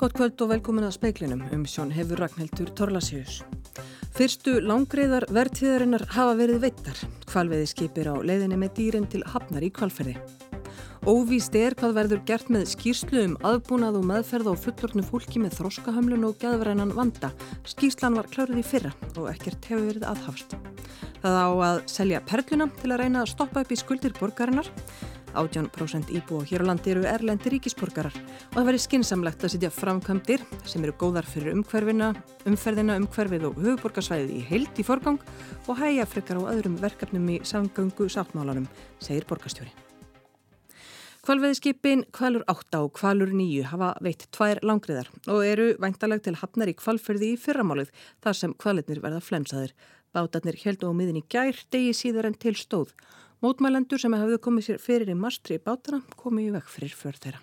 Gótt kvöld og velkomin að speiklinum um sjón hefur Ragnhildur Torlasíus. Fyrstu langreiðar verðtíðarinnar hafa verið veittar. Kvalveiði skipir á leiðinni með dýrin til hafnar í kvalferði. Óvíst er hvað verður gert með skýrslu um aðbúnað og meðferð á fullornu fólki með þroskahömlun og gæðverðinan vanda. Skýrslan var klárið í fyrra og ekkert hefur verið aðhafst. Það á að selja perluna til að reyna að stoppa upp í skuldir borgarinnar 18% íbúa hér á landi eru erlendi ríkisborgarar og það væri skinsamlegt að sitja framkvæmdir sem eru góðar fyrir umhverfina, umferðina, umhverfið og höfuborgarsvæðið í heilt í forgang og hæja frekar á öðrum verkefnum í samgöngu sáttmálanum, segir borgarstjóri. Kvalveðskipin Kvalur 8 og Kvalur 9 hafa veitt tvær langriðar og eru væntaleg til hafnar í kvalferði í fyrramálið þar sem kvalitnir verða flensaðir. Bátarnir heldu á miðin í gær degi síðar en til stóð Mótmælendur sem hafðu komið sér fyrir í mastri í bátana komið í vekk fyrir för þeirra.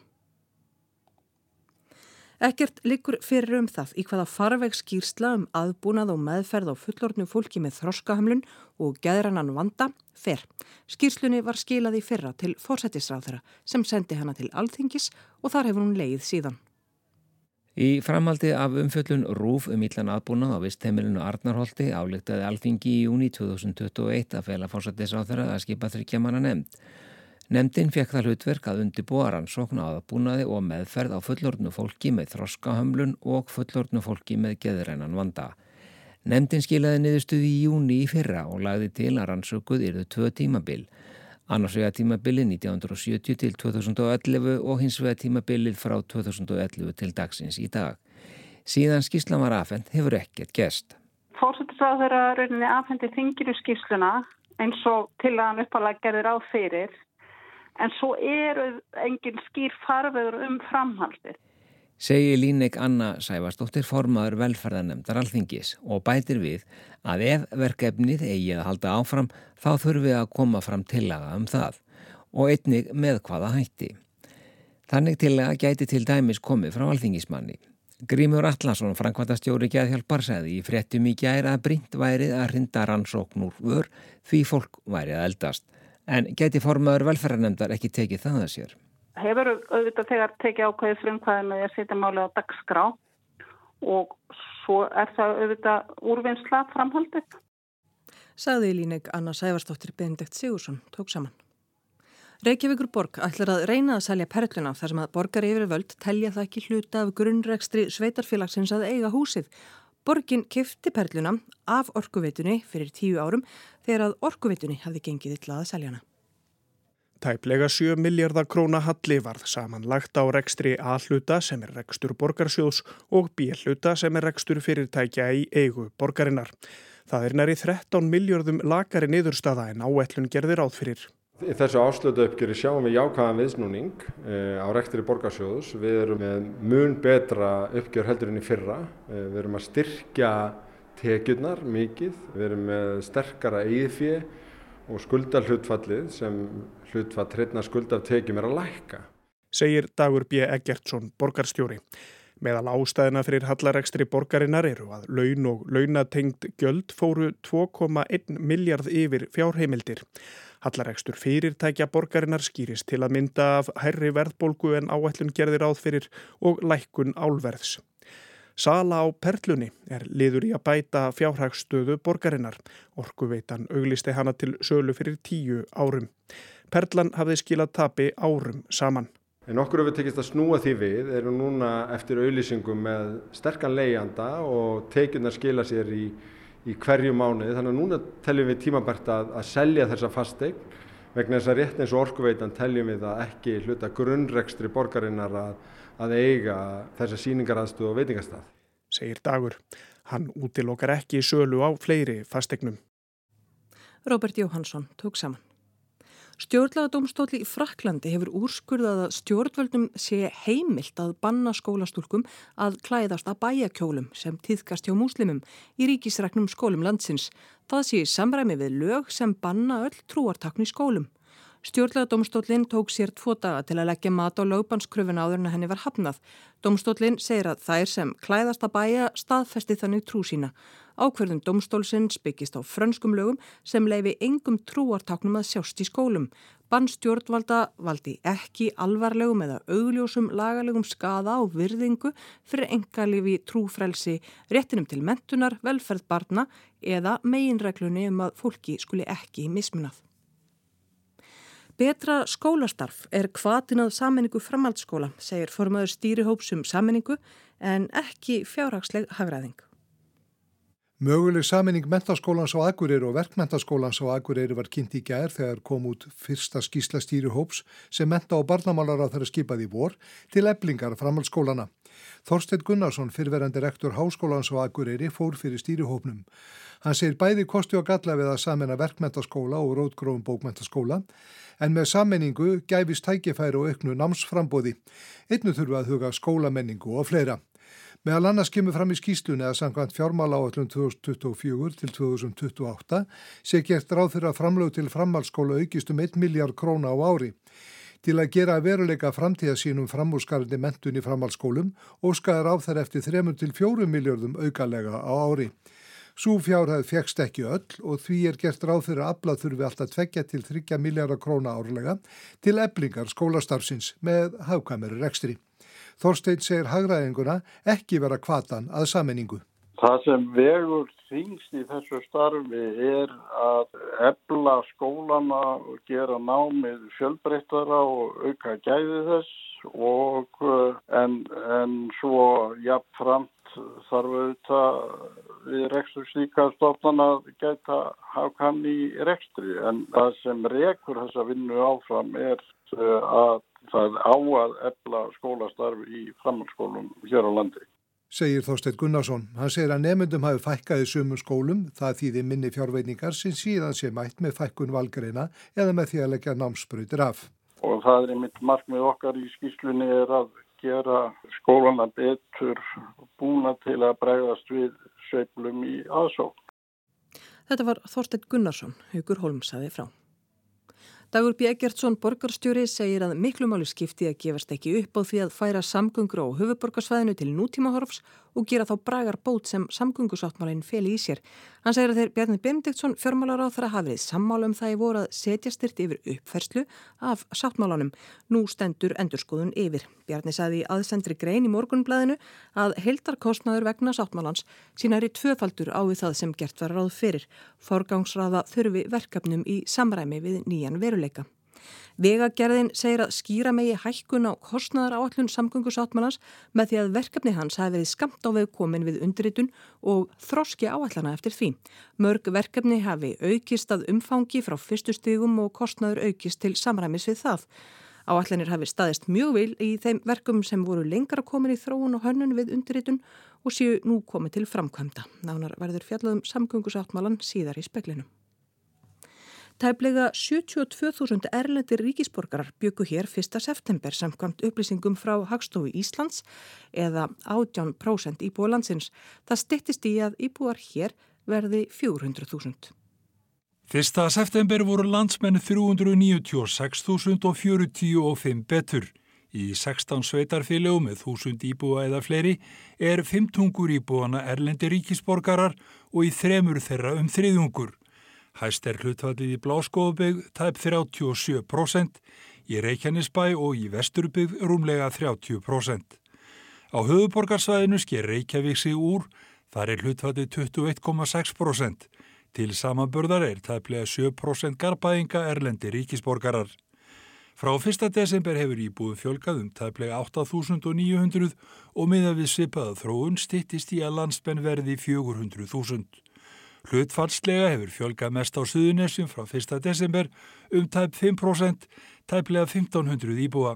Ekkert likur fyrir um það í hvaða farveg skýrsla um aðbúnað og meðferð á fullorðnu fólki með þroskahamlun og geðrannan vanda fer. Skýrslunni var skilað í fyrra til fórsættisráðara sem sendi hana til alþingis og þar hefur hún leið síðan. Í framhaldi af umfjöllun Rúf um íllan aðbúnað á vistheimilinu Arnarholti álíktaði alþingi í júni 2021 að fela fórsættisráþara að skipa þryggjamanna nefnd. Nemndin fekk það hlutverk að undibúa rannsókn á aðbúnaði og meðferð á fullorðnu fólki með þroskahömlun og fullorðnu fólki með geðrænan vanda. Nemndin skilaði niðurstuði í júni í fyrra og lagði til að rannsókuð yrðu tvö tímabil. Annars vega tímabilið 1970 til 2011 og hins vega tímabilið frá 2011 til dagsins í dag. Síðan skíslan var afhengt hefur ekkert gest. Fórsættisráð þeirra rauninni afhendi þingiru skísluna eins og til að hann uppalega gerðir á fyrir en svo eru engin skýr farvegur um framhaldið segi Líneik Anna Sævarsdóttir formaður velferðarnemdar alþingis og bætir við að ef verkefnið eigi að halda áfram þá þurfum við að koma fram tillaga um það og einnig með hvaða hætti. Þannig tillaga gæti til dæmis komið frá alþingismanni. Grímur Allarsson, Frankværtastjóri Gæðhjálpar, segði í fréttum í gæra brínt værið að rinda rannsókn úr vör því fólk værið að eldast. En gæti formaður velferðarnemdar ekki tekið það að sér? Hefur auðvitað þegar tekið ákveðið frumkvæðinu að setja máli á dagskrá og svo er það auðvitað úrvinnsla framhaldið. Saði í líneik Anna Sævarsdóttir Benedikt Sigursson tók saman. Reykjavíkur borg ætlar að reyna að selja perluna þar sem að borgar yfir völd telja það ekki hluta af grunnregstri sveitarfélagsins að eiga húsið. Borgin kifti perluna af orkuveitunni fyrir tíu árum þegar að orkuveitunni hafði gengið yllað að selja hana. Tæplega 7 miljardar króna halli varð samanlagt á rekstri A-hluta sem er rekstur borgarsjóðs og B-hluta sem er rekstur fyrirtækja í eigu borgarinnar. Það er næri 13 miljardum lagari niðurstaða en áætlun gerðir áðfyrir. Í þessu áslutu uppgjöri sjáum við jákvæðan viðsnúning eh, á rekstri borgarsjóðs. Við erum með mun betra uppgjör heldur enn í fyrra. Eh, við erum að styrkja tekjurnar mikið. Við erum með sterkara eigðfið og skuldarhlutfallið sem hlutfall hreitna skuldartekjum er að lækka. Segir Dagur B. Eggertsson, borgarstjóri. Meðal ástæðina fyrir hallarekstri borgarinnar eru að laun og launatengt göld fóru 2,1 miljard yfir fjárheimildir. Hallarekstur fyrirtækja borgarinnar skýrist til að mynda af herri verðbólgu en áætlun gerðir áð fyrir og lækkun álverðs. Sala á perlunni er liður í að bæta fjárhagstöðu borgarinnar. Orkuveitan auglisti hana til sölu fyrir tíu árum. Perlan hafði skilað tapi árum saman. En okkur hefur tekist að snúa því við, erum núna eftir auðlýsingum með sterkan leiðjanda og tekjurnar skila sér í, í hverju mánuði. Þannig að núna teljum við tímabært að, að selja þessa fasteign vegna þess að rétt eins og orkuveitan teljum við að ekki hluta grunnrekstri borgarinnar að að eiga þessa síningaraðstöðu og veitingastað. Segir Dagur. Hann útilokar ekki sölu á fleiri fastegnum. Robert Jóhansson tók saman. Stjórnlagadómstóli í Fraklandi hefur úrskurðað að stjórnvöldum sé heimilt að banna skólastúlkum að klæðast að bæjakjólum sem týðkast hjá múslimum í ríkisregnum skólum landsins. Það sé samræmi við lög sem banna öll trúartaknu í skólum. Stjórnlega domstólinn tók sér tvo daga til að leggja mat á lögbanskröfun áður en henni var hafnað. Domstólinn segir að þær sem klæðast að bæja staðfesti þannig trú sína. Ákverðum domstólsins byggist á frönskum lögum sem leifi engum trúartáknum að sjást í skólum. Bannstjórnvalda valdi ekki alvarlegum eða augljósum lagalegum skada á virðingu fyrir engalífi trúfrelsi, réttinum til mentunar, velferð barna eða meginreglunni um að fólki skuli ekki mismunað. Betra skólastarf er kvatinað sammenningu framhaldsskóla, segir formaður stýrihópsum sammenningu en ekki fjárhagsleg hafræðing. Möguleg saminning mentaskólans á Akureyri og verkmentaskólans á Akureyri var kynnt í gær þegar kom út fyrsta skísla stýrihóps sem menta á barnamálar á þeirra skipaði vor til eblingar framhaldsskólana. Þorstein Gunnarsson, fyrverandi rektor Háskólans á Akureyri, fór fyrir stýrihópnum. Hann segir bæði kosti og galla við að samena verkmentaskóla og rótgróðum bókmentaskóla en með sammenningu gæfist tækifæri og auknu námsframbóði. Einnu þurfa að huga skólamenningu og fleira. Meðal annars kemur fram í skýslunni að sangvænt fjármála áallum 2024 til 2028 sé gert ráð fyrir að framlög til framhalskóla aukist um 1 miljard króna á ári. Til að gera veruleika framtíðasínum framúrskarandi mentun í framhalskólum og skaður á þær eftir 3-4 miljardum aukalega á ári. Sú fjárhæð fegst ekki öll og því er gert ráð fyrir að aflað þurfi alltaf 2-3 miljardar króna árlega til eblingar skólastarfsins með hafkameri rekstri. Þorstein segir hagraðinguna ekki vera kvatan að sammenningu. Það sem vegur þingst í þessu starfi er að ebla skólana og gera námið fjölbreyttara og auka gæði þess og en, en svo jafnframt þarf auðvitað við rekstur slíka stofnan að geta hafkann í rekstri en það sem rekur þessa vinnu áfram er að það á að ebla skólastarf í framhaldsskólum hér á landi. Segir Þorstein Gunnarsson. Hann segir að nefndum hafi fækkað í sumum skólum, það þýðir minni fjárveiningar sem síðan sé mætt með fækkun valgreina eða með því að leggja námsbröytir af. Og það er einmitt markmið okkar í skýslunni er að gera skólana betur búna til að bregðast við sveiflum í aðsók. Þetta var Þorstein Gunnarsson, Hugur Holm saði frá. Dagur B. Eggertsson borgarstjóri segir að miklu máli skipti að gefast ekki upp á því að færa samgöngur á höfuborgarsvæðinu til nútímahorfs og gera þá bragar bót sem samgöngusáttmálinn feli í sér. Hann segir að þeir Bjarni Benediktsson fjármálar á þeirra hafið sammála um það í voru að setja styrt yfir uppferslu af sáttmálanum. Nú stendur endurskoðun yfir. Bjarni sagði í aðsendri grein í morgunblæðinu að heldarkostnaður vegna sáttmálans sínar í tvöfaldur á við það sem gert var ráð fyrir. Forgangsraða þurfi verkefnum í samræmi við nýjan veruleika. Vegagerðin segir að skýra megi hækkun á kostnæðar áallun samgöngusáttmannans með því að verkefni hans hafi verið skamt á veg komin við undiritun og þroski áallana eftir því. Mörg verkefni hafi aukist að umfangi frá fyrstu stigum og kostnæður aukist til samræmis við það. Áallanir hafi staðist mjög vil í þeim verkum sem voru lengra komin í þróun og hönnun við undiritun og séu nú komið til framkvæmda. Nánar verður fjallum samgöngusáttmálan síðar í speklinum. Tæplega 72.000 erlendir ríkisborgarar byggu hér 1. september samkvæmt upplýsingum frá Hagstofu Íslands eða 18% íbúa landsins. Það stittist í að íbúar hér verði 400.000. 1. september voru landsmenn 396.045 betur. Í 16 sveitarfélögum með 1000 íbúa eða fleiri er 15 íbúana erlendir ríkisborgarar og í þremur þeirra um þriðungur. Hæst er hlutfallið í Bláskóðubygg tæp 37%, í Reykjanesbæ og í Vesturbygg rúmlega 30%. Á höfuborgarsvæðinu sker Reykjavík sig úr, þar er hlutfallið 21,6%. Til samanbörðar er tæplega 7% garbaðinga erlendi ríkisborgarar. Frá 1. desember hefur íbúðum fjölgað um tæplega 8.900 og miða við svipaða þróun stittist í að landspenn verði 400.000. Hlutfallslega hefur fjölgað mest á Suðunessum frá 1. desember um tæp 5%, tæplega 1500 íbúa.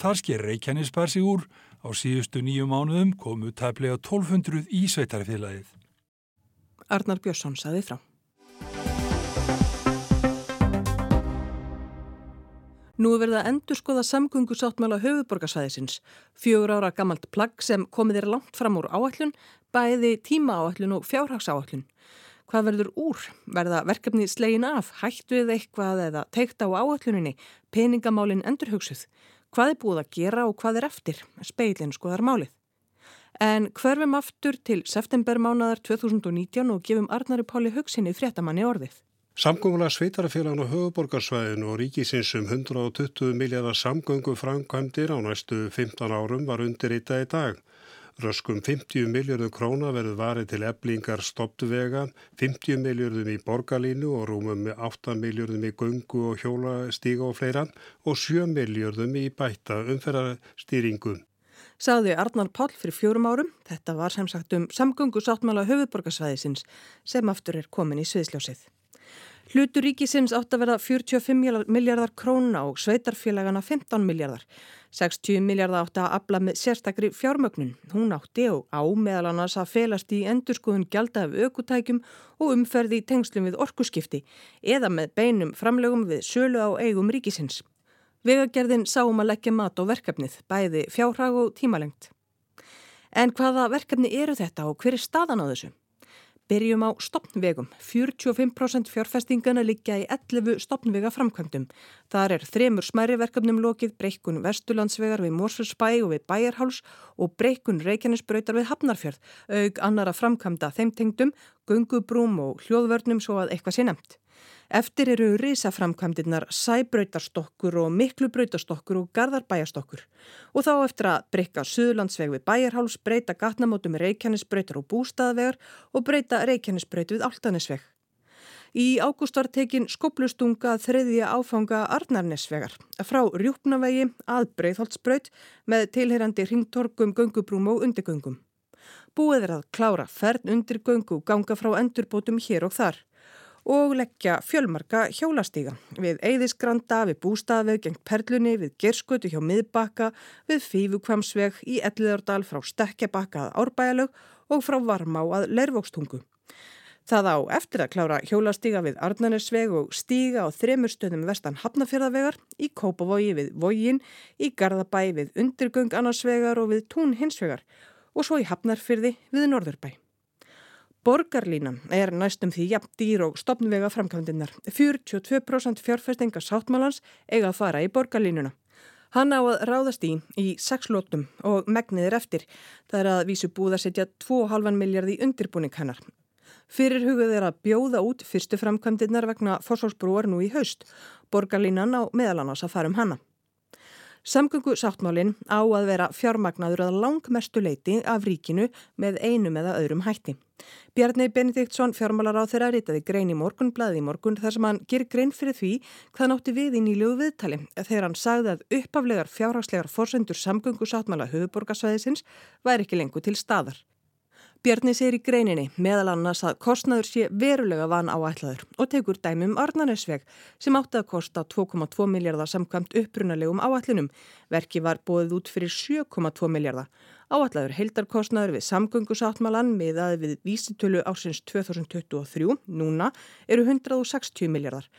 Þar sker Reykjanesbær sig úr, á síðustu nýju mánuðum komu tæplega 1200 í sveitarfélagið. Arnar Björnsson saði frá. Nú er verið að endur skoða samgöngusáttmála höfuborgarsvæðisins. Fjögur ára gammalt plagg sem komið er langt fram úr áallun, bæði tíma áallun og fjárhagsáallun. Hvað verður úr? Verða verkefni slegin af, hættu við eitthvað eða teikt á áalluninni, peningamálinn endurhugsuð? Hvað er búið að gera og hvað er eftir? Speilin skoðar málið. En hverfum aftur til septembermánaðar 2019 og gefum Arnari Páli hugsinni fréttamanni orðið. Samgönguna sveitarfélagun og höfuborgarsvæðinu og ríkisins um 120 miljardar samgöngu framkvæmdir á næstu 15 árum var undir í dag í dag. Röskum 50 miljardum króna verður varið til eblingar stoppvega, 50 miljardum í borgarlínu og rúmum 8 miljardum í gungu og hjólastíga og fleira og 7 miljardum í bætta umferðarstýringu. Saði Arnar Pál fyrir fjórum árum, þetta var sem sagt um samgöngu sáttmála höfuborgarsvæðisins sem aftur er komin í sviðsljósið. Hlutur ríkisins átt að verða 45 miljardar króna og sveitarfélagana 15 miljardar. 60 miljardar átt að afla með sérstakri fjármögnun. Hún átti og á meðal annars að felast í endurskoðun gjalda af aukutækjum og umferði í tengslum við orkuskipti eða með beinum framlegum við sölu á eigum ríkisins. Vegagerðin sáum að leggja mat á verkefnið, bæði fjárhag og tímalengt. En hvaða verkefni eru þetta og hver er staðan á þessu? Byrjum á stopnvegum. 45% fjárfestingana liggja í 11 stopnvega framkvæmdum. Þar er þremur smæri verkefnum lokið breykun Vestulandsvegar við Mórsfjörnsbæ og við Bæjarháls og breykun Reykjanesbröytar við Hafnarfjörð, aug annara framkvæmda þeim tengdum, gungubrúm og hljóðvörnum svo að eitthvað sé nefnt. Eftir eru risaframkvæmdirnar sæbröytarstokkur og miklubröytarstokkur og gardarbæjarstokkur og þá eftir að breyka Suðlandsveg við Bæjarháls, breyta gatnamótum Reykjanesbröytar og bústaðvegar og breyta Reykjanesbröyt við Altanesveg. Í ágúst var tekin skoblustunga þriðja áfanga Arnarnesvegar frá Rjúpnavegi að Breitholtsbraut með tilherandi ringtorgum, göngubrúm og undirgöngum. Búið er að klára fern undirgöngu ganga frá endurbótum hér og þar og leggja fjölmarka hjólastíga við Eðisgranda, við Bústaðveg, gengt Perlunni, við Gerskutu hjá Miðbakka, við Fífukvamsveg, í Elliðardal frá Stekkjabakka að Árbæjalög og frá Varmá að Lervókstungu. Það á eftir að klára hjólastíga við Arnanesveg og stíga á þremur stöðum vestan Hafnafjörðavegar, í Kópavogi við Vogin, í Garðabæ við Undirgöng annarsvegar og við Tún hinsvegar og svo í Hafnarfyrði við Norðurbæ. Borgarlínan er næstum því jafn dýr og stopnvega framkvæmdinnar. 42% fjárfestinga sáttmálans eiga að fara í borgarlínuna. Hann á að ráðast í í sex lótum og megniðir eftir. Það er að vísu búið að setja 2,5 miljard í undirbúning hennar. Fyrir hugað er að bjóða út fyrstu framkvæmdinnar vegna fórsvarsbrúar nú í haust. Borgarlínan á meðalannás að fara um hana. Samgöngu sáttmálinn á að vera fjármagnaður að langmestu leiti af ríkinu með einum eða öðrum hætti. Bjarni Benediktsson fjármálar á þeirra ritaði grein í morgun, blaði í morgun þar sem hann ger grein fyrir því hvað nátti við í nýlegu viðtali þegar hann sagði að uppaflegar fjárhagslegar forsendur samgöngu sáttmála höfuborgarsvæðisins væri ekki lengur til staðar. Bjarni segir í greininni meðal annars að kostnaður sé verulega van áætlaður og tekur dæmum Arnarnesveg sem átti að kosta 2,2 miljardar samkvæmt upprunalegum áætlunum. Verki var bóðið út fyrir 7,2 miljardar. Áætlaður heildarkostnaður við samgöngusáttmálan miðaði við vísitölu ársins 2023, núna, eru 160 miljardar.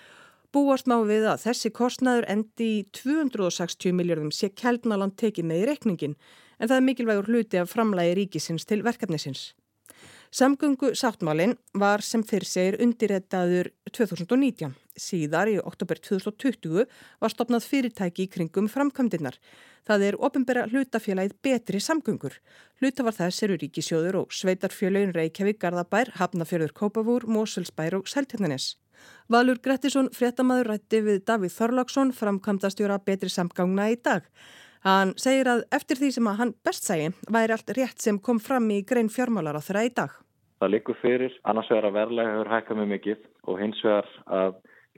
Búast má við að þessi kostnaður endi í 260 miljardum sé keldnaland tekið með í rekningin en það er mikilvægur hluti af framlægi ríkisins til verkefnisins. Samgöngu sáttmálinn var sem fyrr segir undirreitaður 2019. Síðar í oktober 2020 var stopnað fyrirtæki í kringum framkvæmdinnar. Það er ofinbæra hlutafélagið betri samgöngur. Hlutafar þess eru ríkisjóður og sveitarfélagin Reykjavík, Garðabær, Hafnafjörður, Kópavúr, Moselsbær og Seltjarnanes. Valur Grettisson, fréttamaður rætti við Davíð Þorláksson, framkvæmdastjóra betri samgangna í dag. Hann segir að eftir því sem að hann best segi væri allt rétt sem kom fram í grein fjármálar á þeirra í dag. Það likur fyrir annars vegar að verðlega hefur hækkað mjög mikið og hins vegar að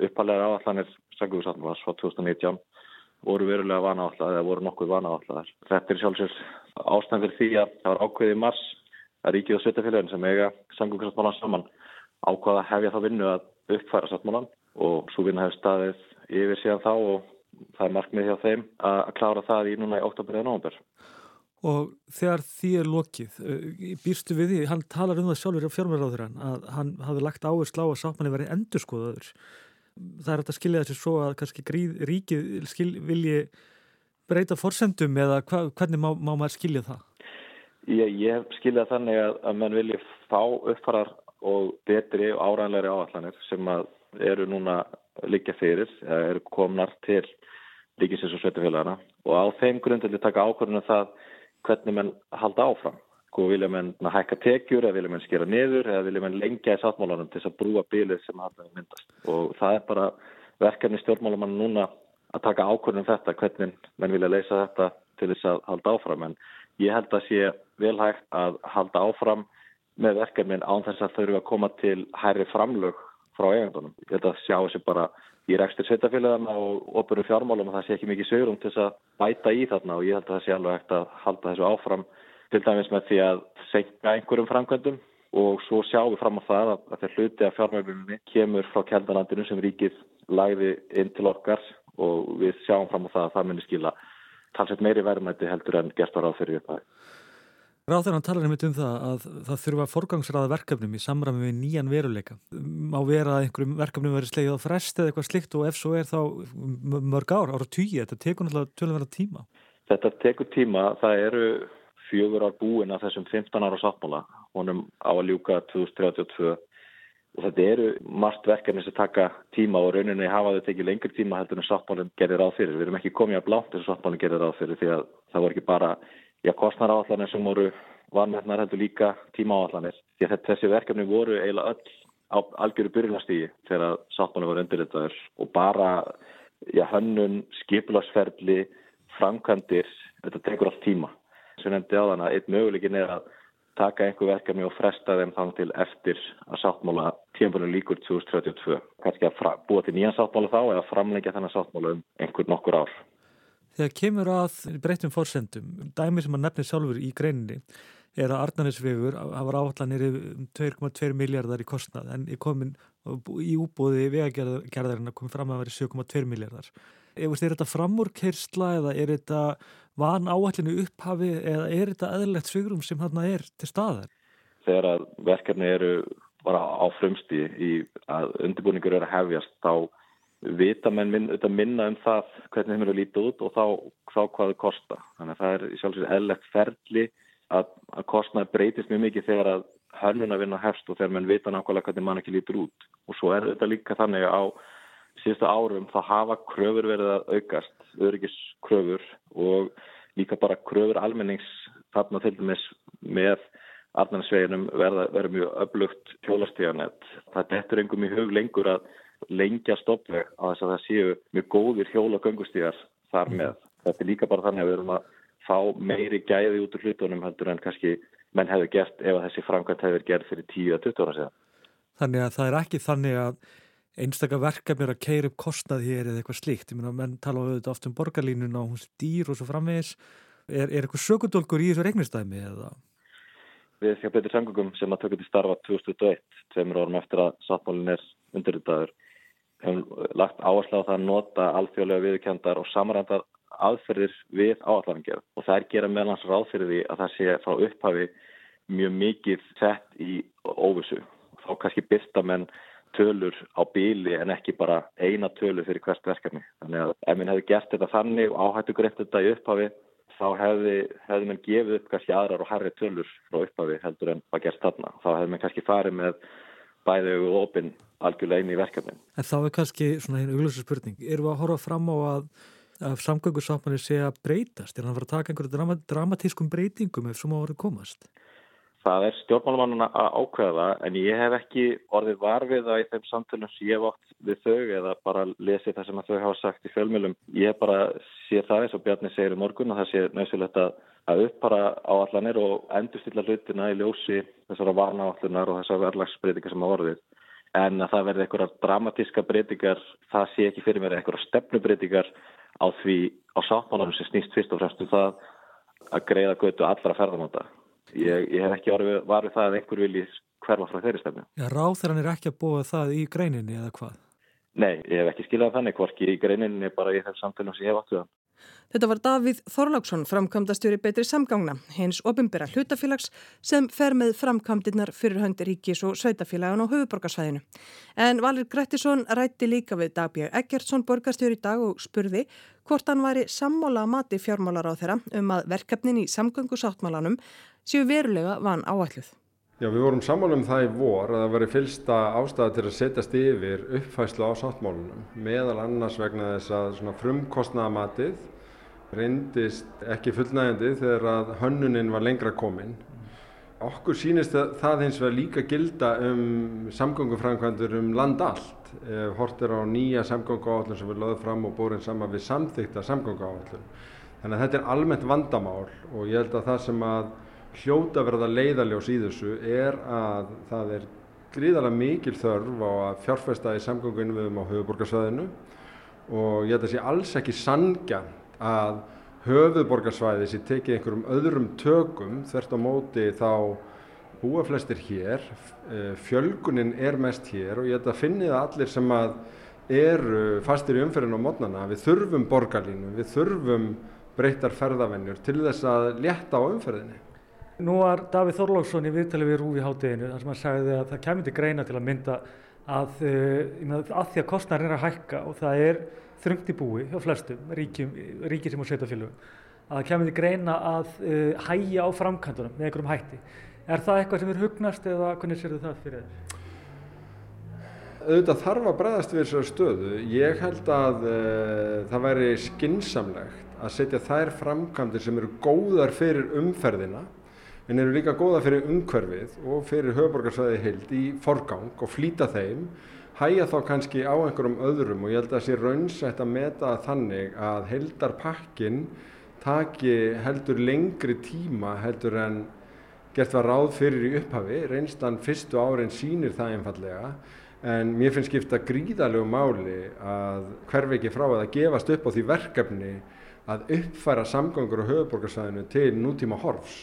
uppalega áallanir sanguðsatnvars frá 2019 voru verulega vana áallar eða voru nokkuð vana áallar. Þetta er sjálfsvegs ástæðan fyrir því að það var ákveðið mars að ríkið og sveitafélagin sem eiga sanguðsatnvalan saman ákvaða hefja þá vinnu að uppfæra satmálan og svo vinna hefur staðið yfir síðan þá og það er markmið hjá þeim að klára það í núna í oktober eða nógumber. Og þegar því er lokið, eh, býrstu við því, hann talar um það sjálfur á fjármjörðáður að hann hafi lagt áherslu á að sáttmanni verið endurskoðaður. Það er hægt að skilja þessi svo að kannski gríð, ríkið skil, vilji breyta forsendum eða hva, hvernig má, má maður skilja það? Ég, ég skilja þannig að, að mann vilji fá uppfarar og betri og áræðanlegri áallanir sem eru núna líka fyrir, eru komnar til ríkisins og sveitufélagana og á þeim grundinni taka ákvörðunum það hvernig mann halda áfram. Hvað vilja mann hækka tekjur eða vilja mann skera niður eða vilja mann lengja í sáttmálanum til þess að brúa bílið sem halda myndast. Og það er bara verkefni stjórnmálamann núna að taka ákvörðunum þetta hvernig mann vilja leysa þetta til þess að halda áfram. En ég held að sé velhægt að halda áfram með verkefnin án þess að þau eru að koma til hærri framlög frá eigandunum. Ég held að sjá þessi bara í rekstur sveitafélagana og opuru fjármálum og það sé ekki mikið sögurum til þess að bæta í þarna og ég held að það sé alveg hægt að halda þessu áfram til dæmis með því að segja einhverjum framkvæmdum og svo sjáum við fram á það að þegar hluti af fjármálunni kemur frá keldanandinu sem ríkið lagði inn til okkar og við sjáum fram á það að það munir skila talsveit meiri verðmætti heldur en gert var á fyrir upphæði. Ráður hann talar einmitt um það að það þurfa forgangsraða verkefnum í samræmi við nýjan veruleika. Má vera að einhverjum verkefnum verið slegið á frest eða eitthvað slikt og ef svo er þá mörg ár, ára tíu, þetta tekur náttúrulega tölverða tíma. Þetta tekur tíma, það eru fjögur ár búin af þessum 15 ára sáttmála, honum á að ljúka 2032 og þetta eru margt verkefni sem taka tíma og rauninni hafa þau tekið lengur tíma heldur en sáttmálinn gerir ráð fyrir. Við erum ekki komið að blátt þessu sáttmálinn gerir ráð fyrir því að það voru ekki bara já, kostnaráallanir sem voru vanmetnar heldur líka tímaáallanir. Því að þessi verkefni voru eiginlega öll á algjöru byrjlastígi þegar sáttmáli var undirritaður og bara já, hönnun, skipilagsferðli, framkvæmdir, þetta tekur allt tíma. Svo nefndi á þann að einn möguleikin er að taka einhver verkefni og fresta þeim þannig til eftir að sáttmála tímpunum líkur 2032. Kannski að búa til nýjan sáttmála þá eða framlengja þennan sáttmála um einhver nokkur ár. Þegar kemur að breytum fórsendum, dæmi sem að nefnir sjálfur í greininni er að Arnarnesvegur hafa áallanir um 2,2 miljardar í kostnað en komin, í úbúði vegagerðarinn komið fram að vera 7,2 miljardar. Er þetta framúrkersla eða er þetta van áallinu upphafi eða er þetta eðlert svigrum sem þarna er til staðar? Þegar að verkefni eru bara á frumsti í að undirbúningur eru að hefjast þá vita menn minn, minna um það hvernig þeim eru að líta út og þá, þá hvað þau kosta. Þannig að það er sjálfsveit eðlegt ferli að, að kostnaði breytist mjög mikið þegar að hönnun að vinna hefst og þegar menn vita nákvæmlega hvernig mann ekki lítur út. Og svo er þetta líka þannig að á síðustu árum þá hafa kröfur verið að aukast, öryggiskröfur og líka bara kröfur almennings þarna til dæmis með Arnarsveginum verða, verða mjög öflugt hjólastíðanett. Það betur engum í hug lengur að lengja stoppveg á þess að það séu mjög góðir hjóla göngustíðar þar mhm. með. Þetta er líka bara þannig að við erum að fá meiri gæði út úr hlutunum heldur en kannski menn hefur gert ef þessi framkvæmt hefur gert fyrir 10-20 ára síðan. Þannig að það er ekki þannig að einstakar verkefni er að keira upp kostnað hér eða eitthvað slíkt. Ég meina, menn tala auðvitað oft um borgarlínuna og hún stýr og svo framvegis. Er, er eitthvað sökundólkur í þessu regnistæmi eða? Við hjá Petur Sangungum sem að tökja til starfa 2021, tveimur árum eftir að sáttmálinn er undirritaður, hefum lagt áherslu á það að nota alþjóðlega viðkjöndar og samrændar aðferðir við áallangerð og það er gera meðlans ráð fyrir því að það sé frá upphafi mjög mikið sett í óvissu. Þá kannski byrsta menn tölur á bíli en ekki bara eina tölu fyrir hvert verkefni. Þannig að ef minn hefði gert þetta þannig og áhættu greitt þetta í upphafi þá hefði, hefði mann gefið upp kannski aðrar og harri tölur frá upphafi heldur en hvað gerst þarna. Þá hefði mann kannski farið með bæði og opinn algjörlega inn í verkefnin. En þá er kannski svona einu augljósa spurning. Erum við að horfa fram á að, að samgöngusáttmanni sé að breytast? Er hann að fara að taka einhverju drama, dramatískum breytingum ef svo má orðið komast? Það er stjórnmálumannuna að ákveða en ég hef ekki orðið varfið að í þeim samtölum sem ég hef átt við þau eða bara lesið það sem þau hafa sagt í fjölmjölum. Ég hef bara séð það eins og Bjarni segir í morgun að það sé nöðsulegt að uppara áallanir og endurstilla hlutina í ljósi þessara varnaállunar og þessara verðlagsbreytingar sem hafa orðið. En að það verði einhverja dramatíska breytingar, það sé ekki fyrir mér einhverja stefnubreytingar á því á sáttmálunum sem snýst fyrst og fremst um það að greiða götu allra ferðamáta. Ég, ég hef ekki varfið það að einhver vilji hverfa frá þeirri stefnu. Já, ráþæran er ekki að búa það í greininni eða hvað? Nei, ég hef ekki skilað þannig, hvorki í greininni bara í þessum samfélagum sem ég hef áttuðan. Þetta var Davíð Þorláksson, framkvæmdastjóri betri samgangna, hins opimbera hlutafélags sem fer með framkvæmdirnar fyrir höndir ríkis og sveitafélagan á höfuborgarsvæðinu. En Valir Grettisson rætti líka við Dagbjörg Eggertsson borgarstjóri í dag og spurði hvort hann væri sammóla mati fjármálar á þeirra um að verkefnin í samgöngusáttmálanum séu verulega van áalluð. Já, við vorum sammála um það í vor að það veri fylsta ástæða til að setjast yfir uppfæslu á sáttmálunum meðal annars vegna þess að frumkostnaðamatið reyndist ekki fullnægandi þegar að hönnunin var lengra kominn Okkur sínist það hins vegar líka gilda um samgöngufrænkvæmdur um land allt. Hort er á nýja samgönguáallun sem við lögum fram og búin saman við samþykta samgönguáallun. Þannig að þetta er almennt vandamál og ég held að það sem að hljóta verða leiðaljós í þessu er að það er gríðarlega mikil þörf á að fjárfesta í samgönguinviðum á höfuborgarsvæðinu og ég held að sé alls ekki sangja að höfuðborgarsvæði sem tekið einhverjum öðrum tökum þvert á móti þá búa flestir hér, eh, fjölgunin er mest hér og ég held að finni það allir sem að eru fastir í umferðinu á mótnana, við þurfum borgarlínu, við þurfum breytar ferðavennjur til þess að létta á umferðinni. Nú var Davíð Þorlóksson í viðtali við Rúfi háteginu þar sem hann sagði að það kemur til greina til að mynda að, uh, að því að kostnærin er að hækka og það er þröngt í búi hjá flestum ríkjum, ríkir sem á sveitafélögum að það kemur því greina að uh, hægja á framkantunum með einhverjum hætti. Er það eitthvað sem er hugnast eða hvernig sér þið það fyrir þér? Auðvitað þarf að bregðast við þessari stöðu. Ég held að uh, það væri skinsamlegt að setja þær framkantir sem eru góðar fyrir umferðina en eru líka góðar fyrir umhverfið og fyrir höfuborgarsvæði heild í forgang og flýta þeim hæja þá kannski á einhverjum öðrum og ég held að það sé raunsætt að meta þannig að heldarpakkin taki heldur lengri tíma heldur en gert var ráð fyrir í upphafi, reynstan fyrstu árin sínir það einfallega en mér finnst skipta gríðalegu máli að hverfi ekki frá að gefast upp á því verkefni að uppfæra samgangur á höfuborgarsæðinu til nútíma horfs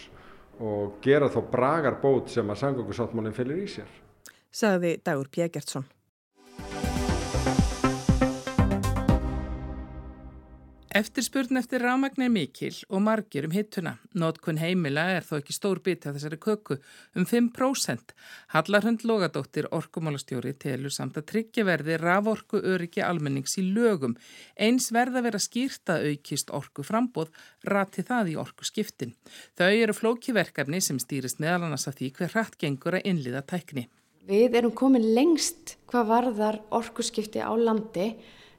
og gera þó bragar bót sem að samgangursáttmálinn fylgir í sér. Sagði Dagur Pjegertsson. Eftirspurn eftir rámagn er mikil og margir um hittuna. Nótkun heimila er þó ekki stór bit af þessari köku, um 5%. Hallarhund Lógadóttir, orkumálastjóri, telur samt að tryggjaverði raforku öryggi almennings í lögum. Eins verða vera skýrta aukist orku frambóð, rati það í orku skiptin. Þau eru flókiverkefni sem stýrist meðal annars af því hver hratt gengur að innliða tækni. Við erum komin lengst hvað varðar orku skipti á landi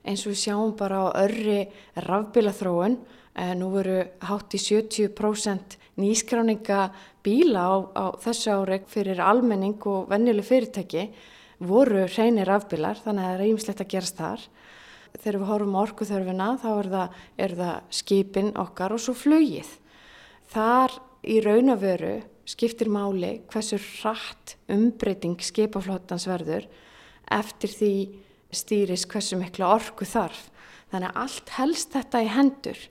eins og við sjáum bara á örri rafbílaþróun. Eh, nú veru hátt í 70% nýskráninga bíla á, á þessu áreik fyrir almenning og vennileg fyrirtæki voru hreinir rafbílar þannig að það er ímslegt að gerast þar. Þegar við horfum orkuþörfina þá er það, er það skipin okkar og svo flögið. Þar í raunavöru skiptir máli hversu rætt umbreyting skipaflótans verður eftir því stýris hversu miklu orku þarf. Þannig að allt helst þetta í hendur.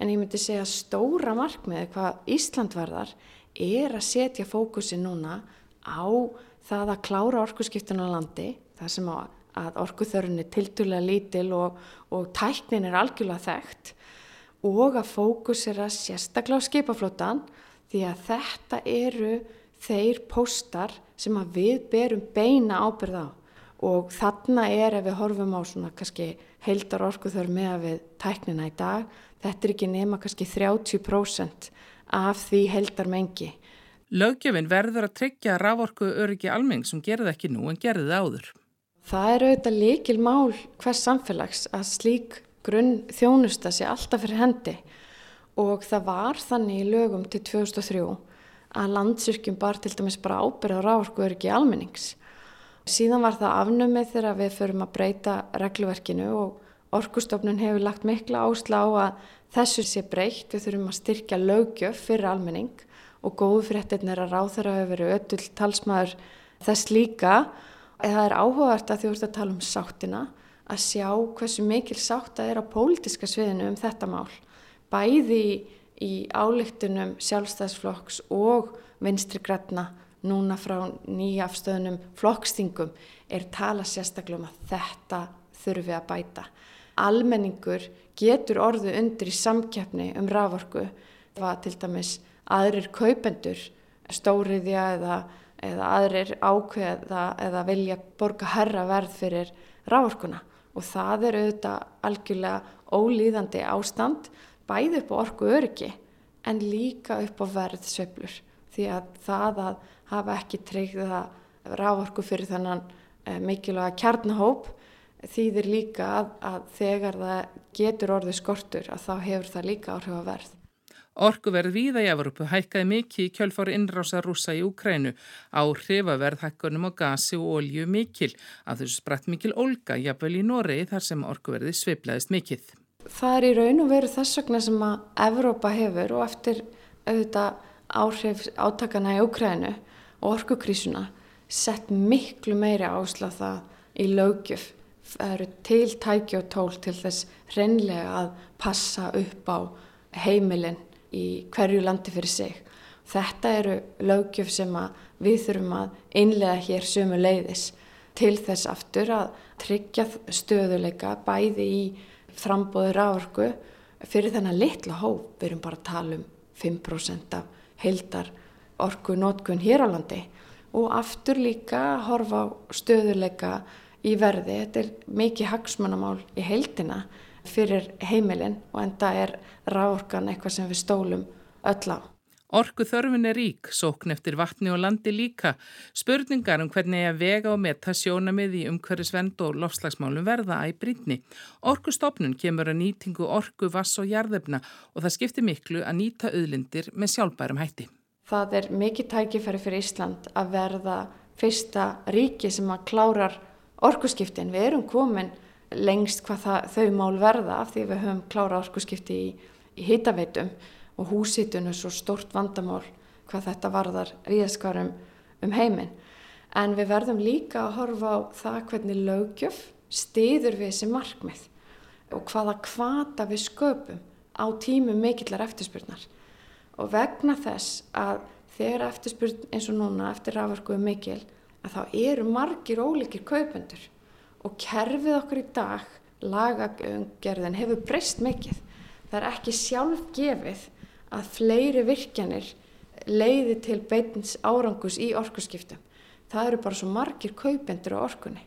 En ég myndi segja stóra markmiði hvað Ísland varðar er að setja fókusi núna á það að klára orkuskiptun á landi, það sem að orkuþörun er tildulega lítil og, og tæknin er algjörlega þekkt og að fókusera sérstaklega á skipaflótan því að þetta eru þeir póstar sem að við berum beina ábyrð á og þarna er ef við horfum á svona kannski heildar orkuþör með að við tæknina í dag, þetta er ekki nema kannski 30% af því heildar mengi. Löggefin verður að tryggja raforku öryggi almeng sem gerði ekki nú en gerði það áður. Það er auðvitað líkil mál hvers samfélags að slík grunn þjónusta sé alltaf fyrir hendi og það var þannig í lögum til 2003 að landsyrkjum bar til dæmis bara ábyrða raforku öryggi almennings Síðan var það afnumið þegar við förum að breyta regluverkinu og orkustofnun hefur lagt mikla áslá að þessu sé breytt. Við þurfum að styrkja lögjöf fyrir almenning og góðu fréttin er að ráð þeirra hefur verið öll talsmaður þess líka. Það er áhugavert að ert að tala um sáttina að sjá hversu mikil sátta er á pólitiska sviðinu um þetta mál. Bæði í álíktunum sjálfstæðsflokks og vinstri græna núna frá nýjafstöðunum flokkstingum er tala sérstaklega um að þetta þurfi að bæta. Almenningur getur orðu undir í samkjafni um raforku eða til dæmis aðrir kaupendur, stóriðja eða, eða aðrir ákveða eða vilja borga herra verð fyrir raforkuna og það er auðvitað algjörlega ólíðandi ástand bæði upp á orku öryggi en líka upp á verðsveiflur því að það að hafa ekki tryggða rávorku fyrir þannan eh, mikilvæga kjarnahóp þýðir líka að, að þegar það getur orðið skortur að þá hefur það líka áhrif að verð. Orkuverð víða í Evropu hækkaði mikið í kjölfári innrása rúsa í Ukrænu. Áhrif að verð hækkunum á gasi og olju mikil. Að þessu spratt mikil olga, jafnvel í Noregi þar sem orkuverði sveiplaðist mikið. Það er í raun og veru þess vegna sem að Evrópa hefur og eftir auðvitað áhrif átakana í Ukrænu og orkukrísuna sett miklu meiri áslað það í lögjöf. Það eru til tæki og tól til þess reynlega að passa upp á heimilinn í hverju landi fyrir sig. Þetta eru lögjöf sem við þurfum að einlega hér sömu leiðis til þess aftur að tryggja stöðuleika bæði í frambóður áorku fyrir þennan litla hóp. Við erum bara að tala um 5% af heildar orku nótkun hér á landi og aftur líka horfa á stöðuleika í verði. Þetta er mikið hagsmannamál í heildina fyrir heimilin og enda er ráorkan eitthvað sem við stólum öll á. Orku þörfin er rík, sókn eftir vatni og landi líka. Spurningar um hvernig að vega og metta sjónamið í umhverfisvend og lofslagsmálum verða að í brýtni. Orkustofnun kemur að nýtingu orku, vass og jarðefna og það skiptir miklu að nýta auðlindir með sjálfbærum hætti. Það er mikið tækifæri fyrir Ísland að verða fyrsta ríki sem að klárar orkuskiptin. Við erum komin lengst hvað það, þau mál verða af því við höfum klára orkusskipti í, í hitaveitum og húsitun er svo stort vandamál hvað þetta varðar viðskarum um heiminn. En við verðum líka að horfa á það hvernig lögjöf stiður við þessi markmið og hvaða kvata við sköpum á tímum mikillar eftirspurnar. Og vegna þess að þegar eftirspurn eins og núna eftir rafarkuðu mikil að þá eru margir ólíkir kaupendur og kerfið okkur í dag, lagagerðin, hefur breyst mikið. Það er ekki sjálf gefið að fleiri virkjanir leiði til beitins árangus í orkuskiptum. Það eru bara svo margir kaupendur á orkunni.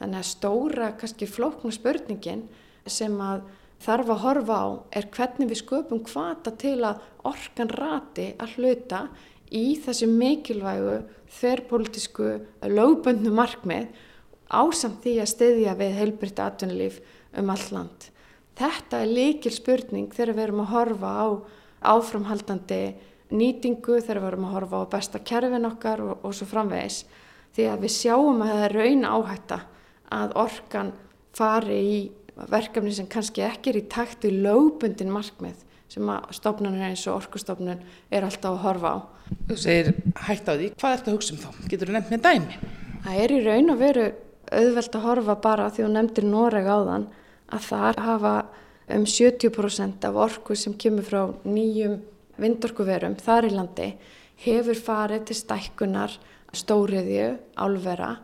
Þannig að stóra, kannski flókna spurningin sem að þarf að horfa á er hvernig við sköpum hvata til að orkan rati að hluta í þessi mikilvægu þverrpolítisku lögböndnu markmið ásamt því að styðja við heilbrytt atvinnulíf um all land. Þetta er líkil spurning þegar við erum að horfa á áframhaldandi nýtingu, þegar við erum að horfa á besta kerfin okkar og, og svo framvegis. Því að við sjáum að það er raun áhætta að orkan fari í verkefni sem kannski ekki er í takt í lögbundin markmið sem að stofnunir eins og orkustofnun er alltaf að horfa á. Þú segir hægt á því, hvað ert að hugsa um þá? Getur þú nefnt með dæmi? Það er í raun að veru auðvelt að horfa bara því hún nefndir Noreg áðan að það hafa um 70% af orku sem kemur frá nýjum vindorkuverum þar í landi hefur farið til stækkunar stóriðju, álvera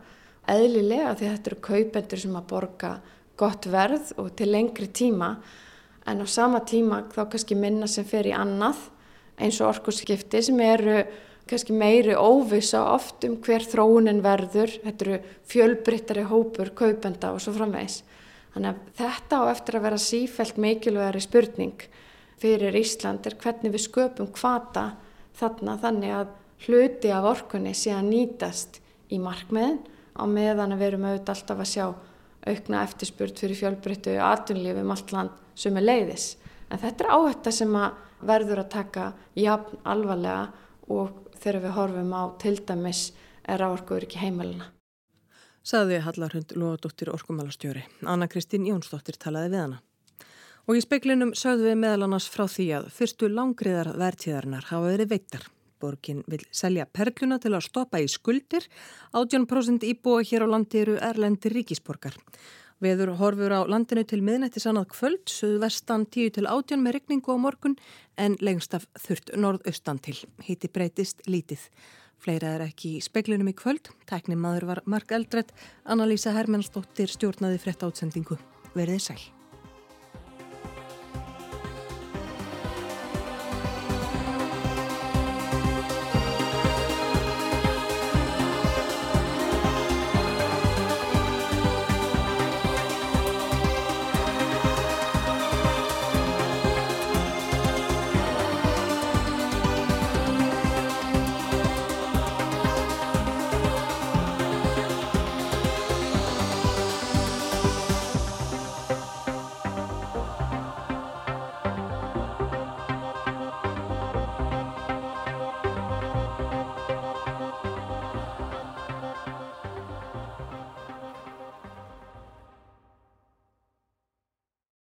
eðlilega því þetta eru kaupendur sem að borga gott verð og til lengri tíma en á sama tíma þá kannski minna sem fer í annað eins og orkuskipti sem eru kannski meiri óvisa oft um hver þróunin verður, þetta eru fjölbryttari hópur, kaupenda og svo framvegs. Þannig að þetta á eftir að vera sífælt mikilvægari spurning fyrir Ísland er hvernig við sköpum hvata þarna þannig að hluti af orkunni sé að nýtast í markmiðin á meðan að við erum auðvitað alltaf að sjá aukna eftirspurt fyrir fjölbryttu aðtunlífum allt land sem er leiðis. En þetta er áhætta sem að verður að taka jafn alvarlega og þegar við horfum á til dæmis er ráorkuður ekki heimilina. Saði Hallarhund Lóadóttir Orkumálastjóri. Anna Kristín Jónsdóttir talaði við hana. Og í speiklinum sögðu við meðal annars frá því að fyrstu langriðar verðtíðarinnar hafa verið veittar. Borgin vil selja perluna til að stoppa í skuldir. 18% íbúa hér á landi eru erlendir ríkisborgar. Veður horfur á landinu til miðnættis annað kvöld, suðvestan 10 til 18 með regningu á morgun en lengst af þurft norðaustan til. Híti breytist lítið. Fleira er ekki í speklinum í kvöld. Tækni maður var Mark Eldredd, Anna-Lísa Hermannsdóttir stjórnaði frétt átsendingu. Verðið sæl.